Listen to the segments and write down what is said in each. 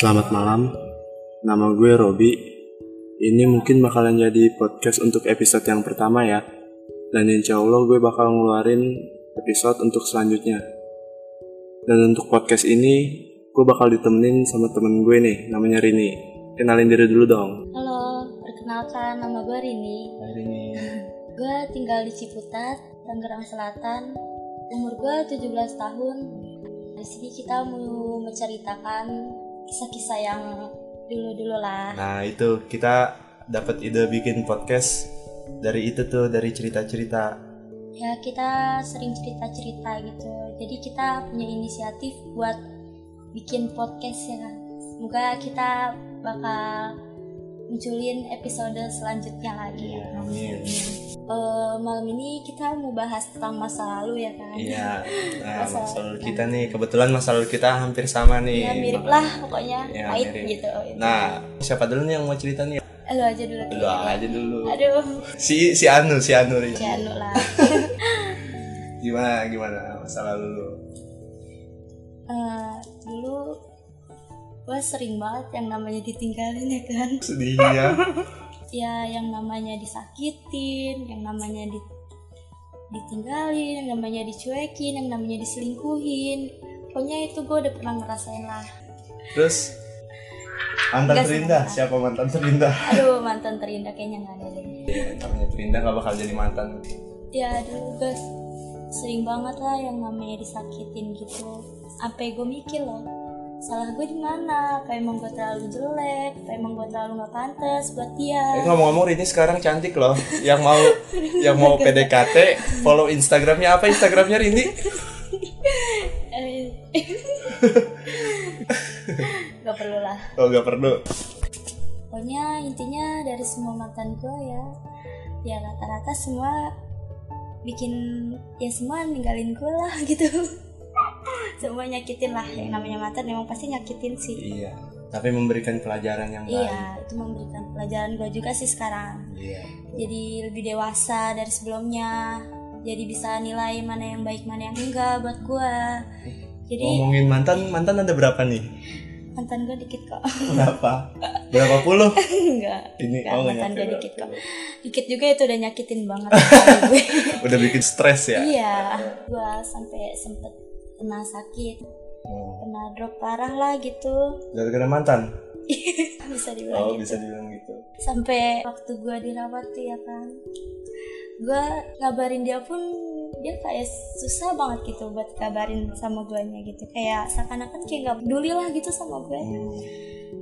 Selamat malam, nama gue Robi. Ini mungkin bakalan jadi podcast untuk episode yang pertama ya. Dan insya Allah gue bakal ngeluarin episode untuk selanjutnya. Dan untuk podcast ini, gue bakal ditemenin sama temen gue nih, namanya Rini. Kenalin diri dulu dong. Halo, perkenalkan nama gue Rini. Hai Rini. Gue tinggal di Ciputat, Tangerang Selatan. Umur gue 17 tahun. Di sini kita mau menceritakan kisah-kisah yang dulu-dulu lah. Nah itu kita dapat ide bikin podcast dari itu tuh dari cerita-cerita. Ya kita sering cerita-cerita gitu. Jadi kita punya inisiatif buat bikin podcast ya kan. Semoga kita bakal munculin episode selanjutnya lagi ya. Amin. Eh, malam ini kita mau bahas tentang masa lalu ya kan. Iya. Nah, Masa masa lalu kita nih kebetulan masa lalu kita hampir sama nih. Ya mirip lah pokoknya Ya, pahit mirip. gitu. Nah, siapa dulu nih yang mau cerita nih? lu aja dulu. Lu aja dulu. Aduh, Si si Anu, si Anu nih. si Anu lah. Gimana gimana masa lalu lu? Eh, dulu gue sering banget yang namanya ditinggalin ya kan. Sedihnya. Ya yang namanya disakitin, yang namanya di ditinggalin, yang namanya dicuekin, yang namanya diselingkuhin. Pokoknya itu gue udah pernah ngerasain lah. Terus mantan terindah, siapa mantan terindah? Aduh mantan terindah kayaknya nggak ada deh. Ya, namanya terindah gak bakal jadi mantan. Ya dulu guys sering banget lah yang namanya disakitin gitu. Sampai gue mikir loh, salah gue di mana? Apa emang gue terlalu jelek? Apa emang gue terlalu nggak pantas buat Eh dia? ngomong-ngomong Rini sekarang cantik loh. Yang mau yang mau PDKT follow Instagramnya apa Instagramnya Rini? Eh, gak perlu lah. Oh gak perlu. Pokoknya intinya dari semua mantan gue ya, ya rata-rata semua bikin ya semua ninggalin gue lah gitu. Semua nyakitin lah yang namanya mantan memang pasti nyakitin sih. Iya. Tapi memberikan pelajaran yang baik. Iya, itu memberikan pelajaran gue juga sih sekarang. Iya. Jadi lebih dewasa dari sebelumnya. Jadi bisa nilai mana yang baik, mana yang enggak buat gue. Jadi Ngomongin mantan, mantan ada berapa nih? mantan gue dikit kok. Berapa? Berapa puluh? enggak. Ini Enggak, oh mantan gue dikit kok. Dikit juga itu udah nyakitin banget gue. Udah bikin stres ya? iya, gue sampai sempet kena sakit, Oh. kena drop parah lah gitu. Gara-gara mantan? bisa dibilang Oh gitu. bisa dibilang gitu. sampai waktu gue dirawat tuh ya kan gue ngabarin dia pun dia kayak susah banget gitu buat kabarin sama gue gitu kayak seakan-akan kayak gak peduli lah gitu sama gue Hmm.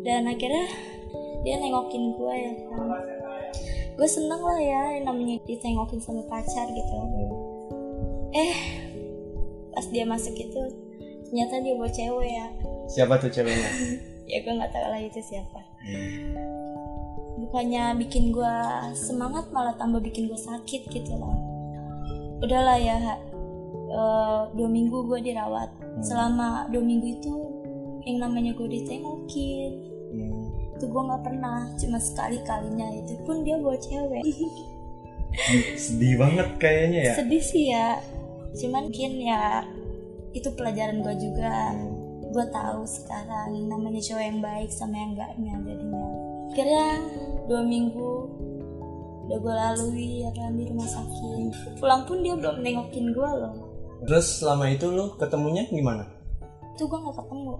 dan akhirnya dia nengokin gue ya kan gue seneng lah ya namanya ditengokin sama pacar gitu eh pas dia masuk itu ternyata dia bawa cewek ya. Siapa tuh ceweknya? ya gue nggak tahu lah itu siapa. Bukannya bikin gue semangat malah tambah bikin gue sakit gitu loh. Udahlah ya Ha. Eh, dua minggu gue dirawat. Selama dua minggu itu yang namanya gue ditengokin Hmm. itu gue nggak pernah cuma sekali kalinya itu pun dia bawa cewek. Sedih banget kayaknya ya. sedih sih ya cuman mungkin ya itu pelajaran gue juga gue tahu sekarang namanya cowok yang baik sama yang enggaknya jadinya akhirnya dua minggu udah gue lalui ya kan di rumah sakit pulang pun dia belum nengokin gue loh Terus selama itu lu ketemunya gimana? itu gue nggak ketemu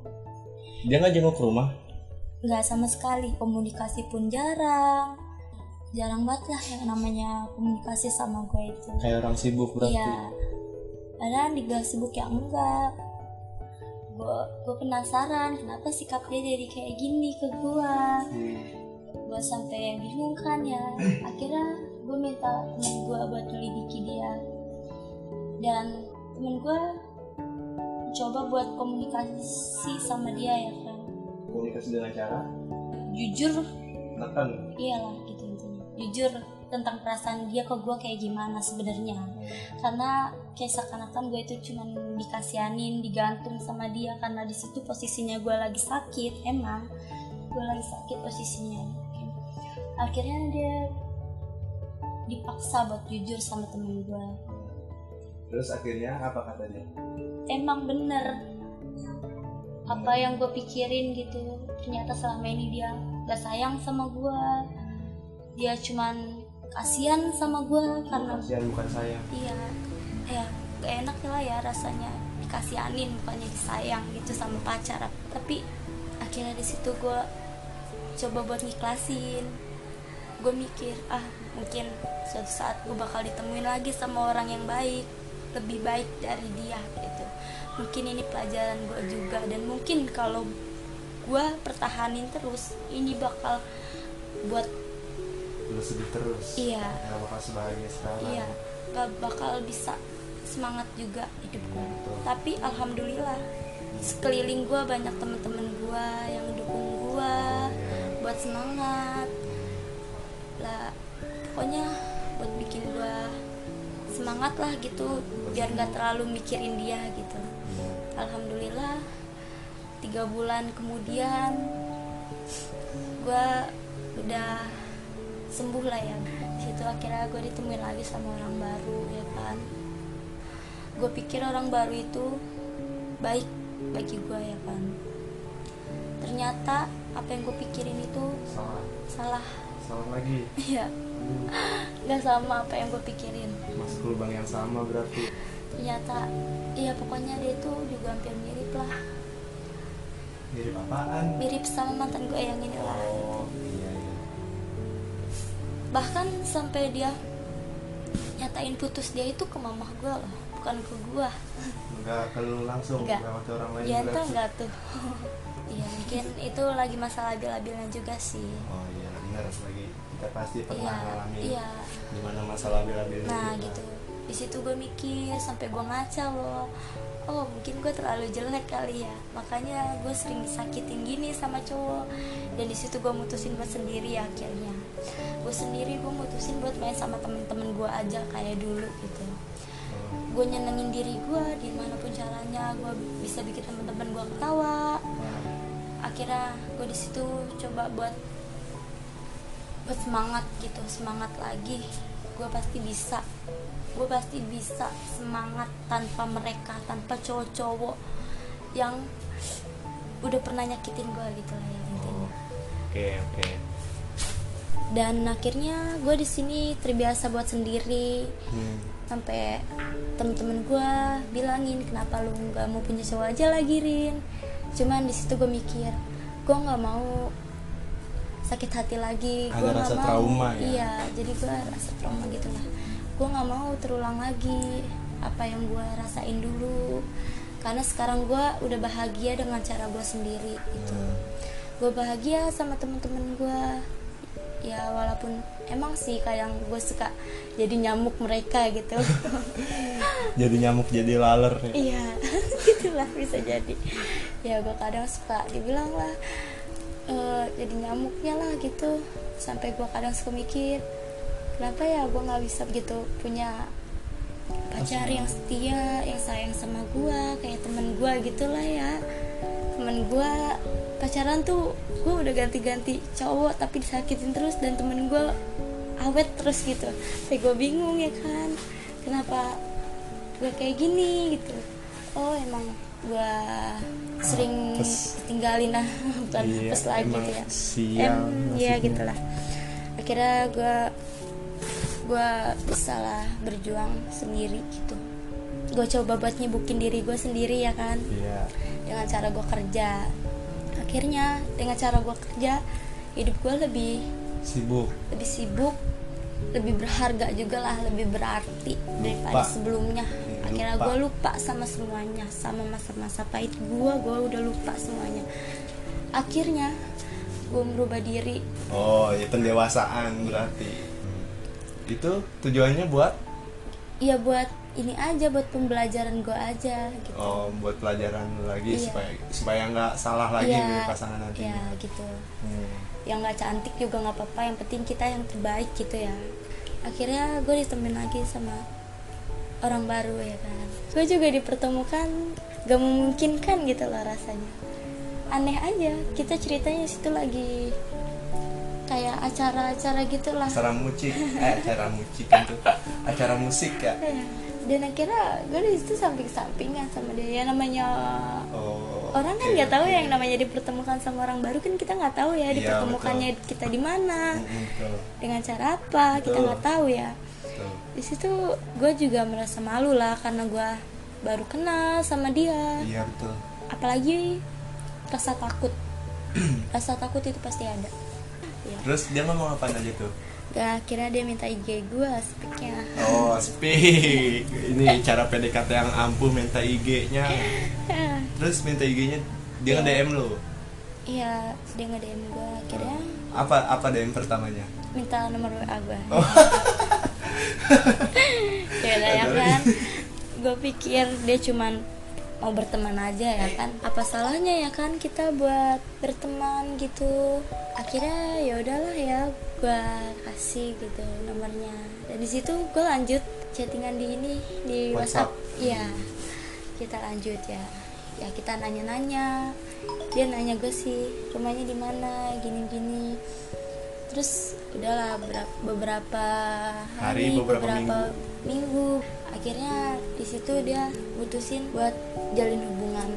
Dia nggak jenguk ke rumah? nggak sama sekali komunikasi pun jarang jarang banget lah yang namanya komunikasi sama gue itu Kayak orang sibuk berarti. Iya. Padahal di gue sibuk ya enggak. Gue gue penasaran kenapa sikap dia jadi kayak gini ke gue. Hmm. Gue sampai bingung kan ya. Akhirnya gue minta temen gue buat nyelidiki dia. Dan temen gue coba buat komunikasi sama dia ya kan. Komunikasi dengan cara Jujur makan. iyalah gitu intinya. Jujur tentang perasaan dia ke gue kayak gimana sebenarnya. karena kayak seakan-akan gue itu cuman dikasihanin digantung sama dia karena di situ posisinya gue lagi sakit emang. Gue lagi sakit posisinya akhirnya dia dipaksa buat jujur sama temen gue. Terus akhirnya apa kata dia? emang bener. Apa yang gue pikirin gitu ternyata selama ini dia gak sayang sama gue. Dia cuman kasihan sama gue karena kasihan bukan sayang. Iya ya gak enak lah ya rasanya dikasihanin bukannya disayang gitu sama pacar. Tapi akhirnya di situ gue coba buat ngiklasin. Gue mikir ah mungkin suatu saat gue bakal ditemuin lagi sama orang yang baik lebih baik dari dia gitu. Mungkin ini pelajaran gue juga dan mungkin kalau gue pertahanin terus ini bakal buat lu sedih terus. Iya. Gak bakal sebahagia sekarang. Iya gak bakal bisa semangat juga hidup gue Betul. tapi alhamdulillah sekeliling gue banyak temen-temen gue yang dukung gue buat semangat. Lah pokoknya buat bikin gue semangat lah gitu biar nggak terlalu mikirin dia gitu. Alhamdulillah tiga bulan kemudian gue udah sembuh lah ya. Situ akhirnya gue ditemuin lagi sama orang baru ya kan gue pikir orang baru itu baik bagi gue ya kan? Ternyata apa yang gue pikirin itu salah. salah. Salah lagi. Iya. Nggak sama apa yang gue pikirin. Masuk lubang yang sama berarti? Ternyata iya pokoknya dia tuh juga hampir mirip lah. Mirip apaan? Mirip sama mantan gue yang ini lah. Oh iya iya. Bahkan sampai dia nyatain putus dia itu ke mamah gue loh bukan ke gue enggak ke lu langsung Enggak. lewat orang lain tuh berarti. enggak tuh. Iya mungkin itu lagi masalah labil-labilnya juga sih. Oh iya benar. Lagi kita pasti pernah iya ngalamin iya. di mana masalah bila-bila nah gitu. Di situ gue mikir sampai gue ngaca loh. Oh mungkin gue terlalu jelek kali ya. Makanya gue sering disakitin gini sama cowok. Dan di situ gue mutusin buat sendiri akhirnya. Gue sendiri gue mutusin buat main sama temen-temen gue aja kayak dulu gitu gue nyenengin diri gue di mana pun caranya gue bisa bikin temen-temen gue ketawa. Akhirnya gue di situ coba buat buat semangat gitu semangat lagi. Gue pasti bisa. Gue pasti bisa semangat tanpa mereka tanpa cowok-cowok yang udah pernah nyakitin gue gitu lah ya intinya. Oke oke. Dan akhirnya gue di sini terbiasa buat sendiri. Hmm. Sampai temen-temen gue bilangin kenapa lu nggak mau punya cowok aja lagi Rin? Cuman di situ gue mikir gue nggak mau sakit hati lagi. Ada gue nggak rasa mau trauma ya? iya jadi gue rasa trauma gitu lah. Gue nggak mau terulang lagi apa yang gue rasain dulu. Karena sekarang gue udah bahagia dengan cara gue sendiri gitu. Hmm. gue bahagia sama temen-temen gue ya walaupun emang sih kadang gue suka jadi nyamuk mereka gitu. Jadi nyamuk jadi laler ya. iya gitulah bisa jadi. Ya gue kadang suka dibilang lah eh, jadi nyamuknya lah gitu. Sampai gue kadang suka mikir kenapa ya gue nggak bisa gitu punya pacar yang setia yang sayang sama gue kayak temen gue gitulah ya temen gue pacaran tuh gue udah ganti-ganti cowok tapi disakitin terus dan temen gue awet terus gitu. Sampai gue bingung ya kan kenapa gue kayak gini gitu. Oh emang gue sering Apes. tinggalin lah bukan Iya, apes lagi gitu ya. sial em ya gitulah. Akhirnya gue gue bisa lah berjuang sendiri gitu. Gue coba buat nyibukin diri gue sendiri ya kan. Iya dengan cara gue kerja. Akhirnya dengan cara gue kerja hidup gue lebih sibuk. Lebih sibuk lebih berharga juga lah lebih berarti daripada Lupa. sebelumnya. Iya, akhirnya lupa. gue lupa sama semuanya sama masa-masa pahit gue gue udah lupa semuanya. Akhirnya gue merubah diri. Oh ya pendewasaan berarti. Itu tujuannya buat ya buat ini aja buat pembelajaran gue aja gitu. Oh buat pelajaran lagi Iya. supaya supaya nggak salah lagi Iya, pasangan nanti ya gitu. Hmm. yang nggak cantik juga nggak apa-apa yang penting kita yang terbaik gitu ya. Akhirnya gue ditemuin lagi sama orang baru ya kan. Gue juga dipertemukan gak memungkinkan gitu loh rasanya. Aneh aja kita ceritanya situ lagi kayak acara-acara gitu lah acara musik eh acara musik itu. Acara musik ya? Dan akhirnya gue di situ samping-sampingan sama dia. Ya namanya oh orang kan nggak tahu oke. ya yang namanya dipertemukan sama orang baru kan kita nggak tahu ya Iya, dipertemukannya kita di mana betul. dengan cara apa kita Betul. nggak tahu ya. Betul. Di situ gue juga merasa malu lah karena gue baru kenal sama dia. Iya betul. Apalagi rasa takut. Rasa takut itu pasti ada terus dia ngomong apa aja tuh? Gak akhirnya dia minta IG gue speknya oh speak. Ini cara PDKT yang ampuh minta IG-nya terus minta IG-nya dia nge DM lo iya dia nge DM gue akhirnya. Apa apa DM pertamanya? Minta nomor WA gue Oh. ya kan? Gue pikir dia cuman mau berteman aja ya kan? Apa salahnya ya kan kita buat berteman gitu? Akhirnya ya udahlah ya gue kasih gitu nomornya. Dan di situ gue lanjut chattingan di ini di WhatsApp. WhatsApp. Iya. Kita lanjut ya. Ya kita nanya-nanya. Dia nanya gue sih rumahnya di mana gini-gini. Terus udahlah beberapa, Hari, hari, beberapa beberapa, minggu. Akhirnya di situ dia mutusin buat jalin hubungan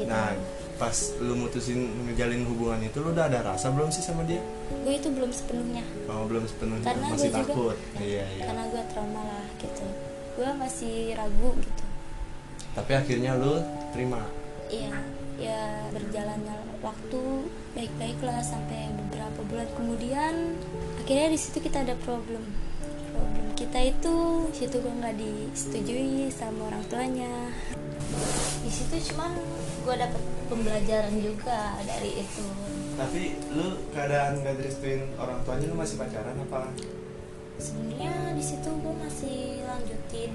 gitu. Nah pas lu mutusin ngejalin hubungan itu lu udah ada rasa belum sih sama dia? Gue itu belum sepenuhnya. Oh belum sepenuhnya. Karena masih gue juga takut. Iya iya. Karena gue trauma lah gitu. Gue masih ragu gitu. Tapi akhirnya lu terima? Iya ya berjalannya waktu baik-baik lah sampai beberapa bulan kemudian akhirnya di situ kita ada problem kita itu situ gue nggak disetujui sama orang tuanya. Di situ cuman gue dapet pembelajaran juga dari itu. Tapi lu keadaan gak direstuin orang tuanya lu masih pacaran apa? Sebenarnya di situ gue masih lanjutin.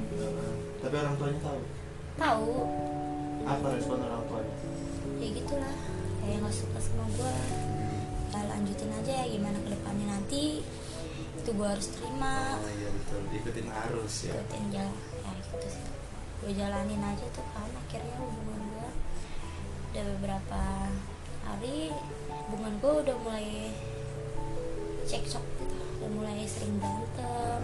Tapi orang tuanya tahu? Tahu. Apa respon orang tuanya? Ya gitulah. Kayak nggak suka sama gue lanjutin aja ya gimana ke depannya nanti itu gue harus terima. Oh iya betul. Ikutin arus ya. Ikutin jalan. Ya gitu sih. Gue jalanin aja tuh kan akhirnya hubungan gue udah beberapa hari hubungan gue udah mulai cekcok gitu. Udah mulai sering berantem.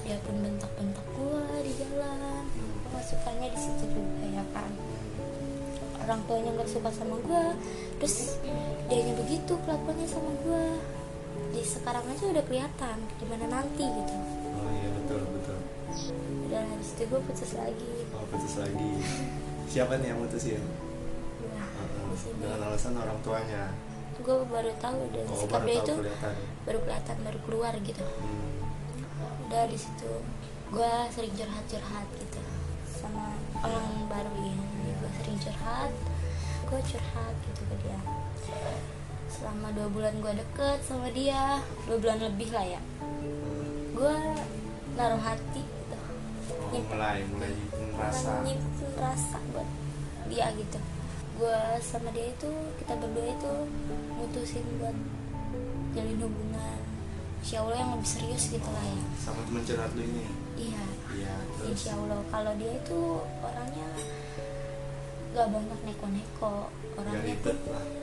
Dia pun bentak-bentak gue di jalan. Gue sukanya di situ juga ya kan orang tuanya nggak suka sama gue terus dia begitu kelakuannya sama gue di sekarang aja udah kelihatan gimana nanti gitu. Oh iya betul betul. Udah habis itu gue putus lagi. Oh putus lagi. Siapa nih yang mutusin Heeh, di sini. Dengan alasan orang tuanya? Gue baru tahu dan oh sikap dia itu kelihatan. baru kelihatan baru keluar gitu. Hmm. udah di situ gue sering curhat curhat gitu sama orang baru ini gue sering curhat gue curhat gitu ke dia selama dua bulan gue deket sama dia. Dua bulan lebih lah ya. Gue naruh hati gitu. Oh, Nyimpen- mulai mulai nyimpen rasa buat dia gitu. Gue sama dia itu kita berdua itu mutusin buat jalin hubungan. Insya Allah yang lebih serius gitu lah ya. Sama temen curhat lu ini? Iya. Iya Insya Allah. Kalau dia itu orangnya gak banyak neko-neko. Orangnya tuh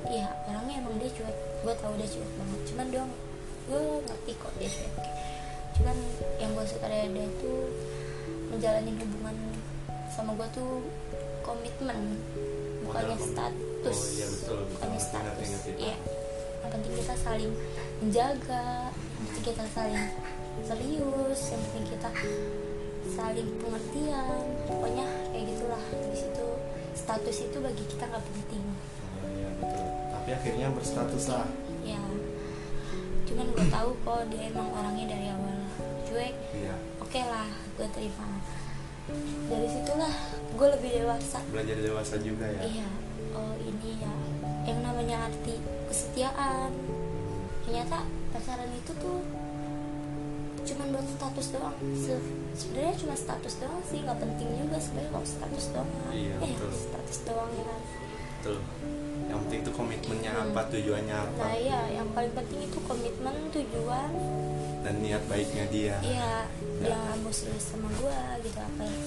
iya orangnya emang dia cuek. Gue tahu dia cuek banget. Cuman dia gue ngerti kok dia cuek. Cuman yang gue suka dari dia tuh menjalani hubungan sama gue tuh komitmen bukannya status. Oh, iya, betul, betul. bukannya status. iya. Yang penting kita saling menjaga yang penting kita saling serius yang penting kita saling pengertian. Pokoknya kayak gitulah di situ status itu bagi kita nggak penting. Oh, iya betul. Tapi akhirnya berstatus lah. Ya cuman gue tahu kok dia emang orangnya dari awal cuek. Iya. Oke lah gue terima. Dari situlah gue lebih dewasa. Belajar dewasa juga ya? Iya. Oh ini ya. Yang namanya arti kesetiaan. Ternyata pacaran itu tuh cuman buat status doang. Se- sebenarnya cuma status doang sih nggak penting juga sebenarnya kalau status doang. Iya, eh betul. status doang ya kan. Betul. Yang penting tuh komitmennya Hmm. apa tujuannya apa. Nah iya yang paling penting itu komitmen tujuan. Dan niat baiknya dia. Iya Ya. dia nggak mau serius sama gue gitu apa ya.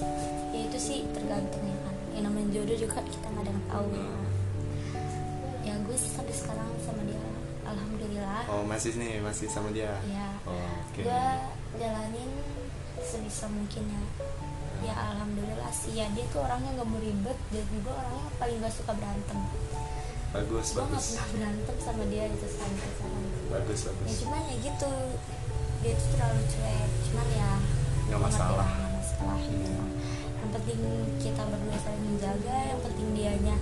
Ya itu sih tergantung ya kan. Yang namanya jodoh juga kita nggak ada yang tahu. Ya ya gue sih sampai sekarang sama dia. Alhamdulillah. Oh masih nih masih sama dia? Ya oh, oke. Gue jalanin sebisa mungkin ya. Ya alhamdulillah sih. Ya dia tuh orangnya nggak mau ribet. Dan juga orangnya paling gak suka berantem. Bagus nggak bagus. pernah berantem sama dia itu selama pacaran bagus ya bagus cuman ya gitu. Dia tuh terlalu cuek. Cuman ya Nggak masalah. lah, nggak masalah. Gitu yang penting kita berdua saling menjaga yang penting dianya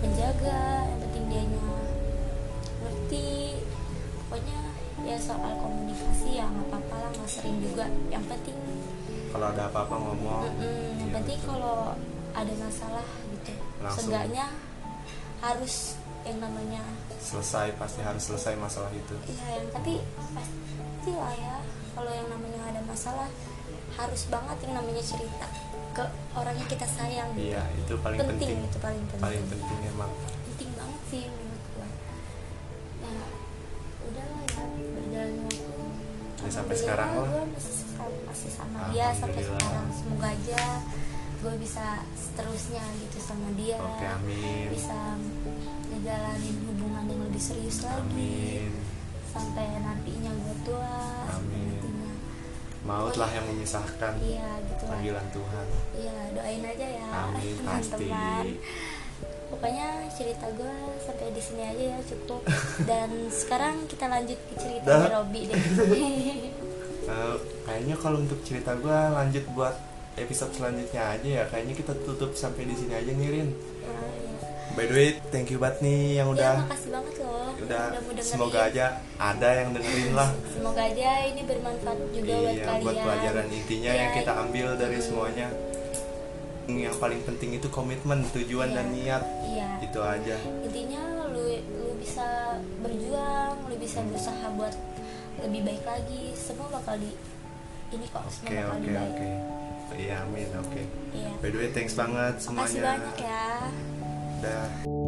menjaga yang penting dianya ngerti. Pokoknya ya soal komunikasi ya nggak apa-apa lah nggak sering juga. Yang penting kalau ada apa-apa ngomong. Mm-mm, yang Iya, penting betul. kalau ada masalah gitu. Seenggaknya harus yang namanya selesai pasti harus selesai masalah itu. Ya yang tapi pasti lah ya kalau yang namanya ada masalah harus banget yang namanya cerita ke orang yang kita sayang. Iya itu paling penting, penting. itu paling penting. paling penting emang. Penting banget sih Sampai sekarang lah. gue masih, masih sama dia sampai sekarang. Semoga aja gue bisa seterusnya gitu sama dia. Oke amin. Bisa ngejalanin hubungan yang lebih serius lagi. Amin. Sampai nantinya gue tua Amin. nantinya maut lah yang memisahkan iya gitu panggilan Tuhan. Iya doain aja ya amin pasti. teman-teman pokoknya cerita gue sampai di sini aja ya cukup. Dan sekarang kita lanjut ke cerita. Robi deh. Eh, kayaknya kalau untuk cerita gue lanjut buat episode selanjutnya aja ya. Kayaknya kita tutup sampai di sini aja ngirin Nah, ya. by the way thank you banget nih yang ya udah makasih banget loh. udah dengerin. semoga aja ada yang dengerin lah. Semoga aja ini bermanfaat juga buat iya kalian. buat pelajaran intinya Iya, yang kita ambil dari semuanya yang paling penting itu komitmen tujuan Iya. dan niat. iya. Itu aja. Intinya lu lu bisa berjuang lu bisa berusaha buat lebih baik lagi. Semua bakal di ini kok oke semua bakal oke lebih baik oke. Iya amin oke. Iya. By the way thanks banget makasih semuanya. banyak ya. Dah.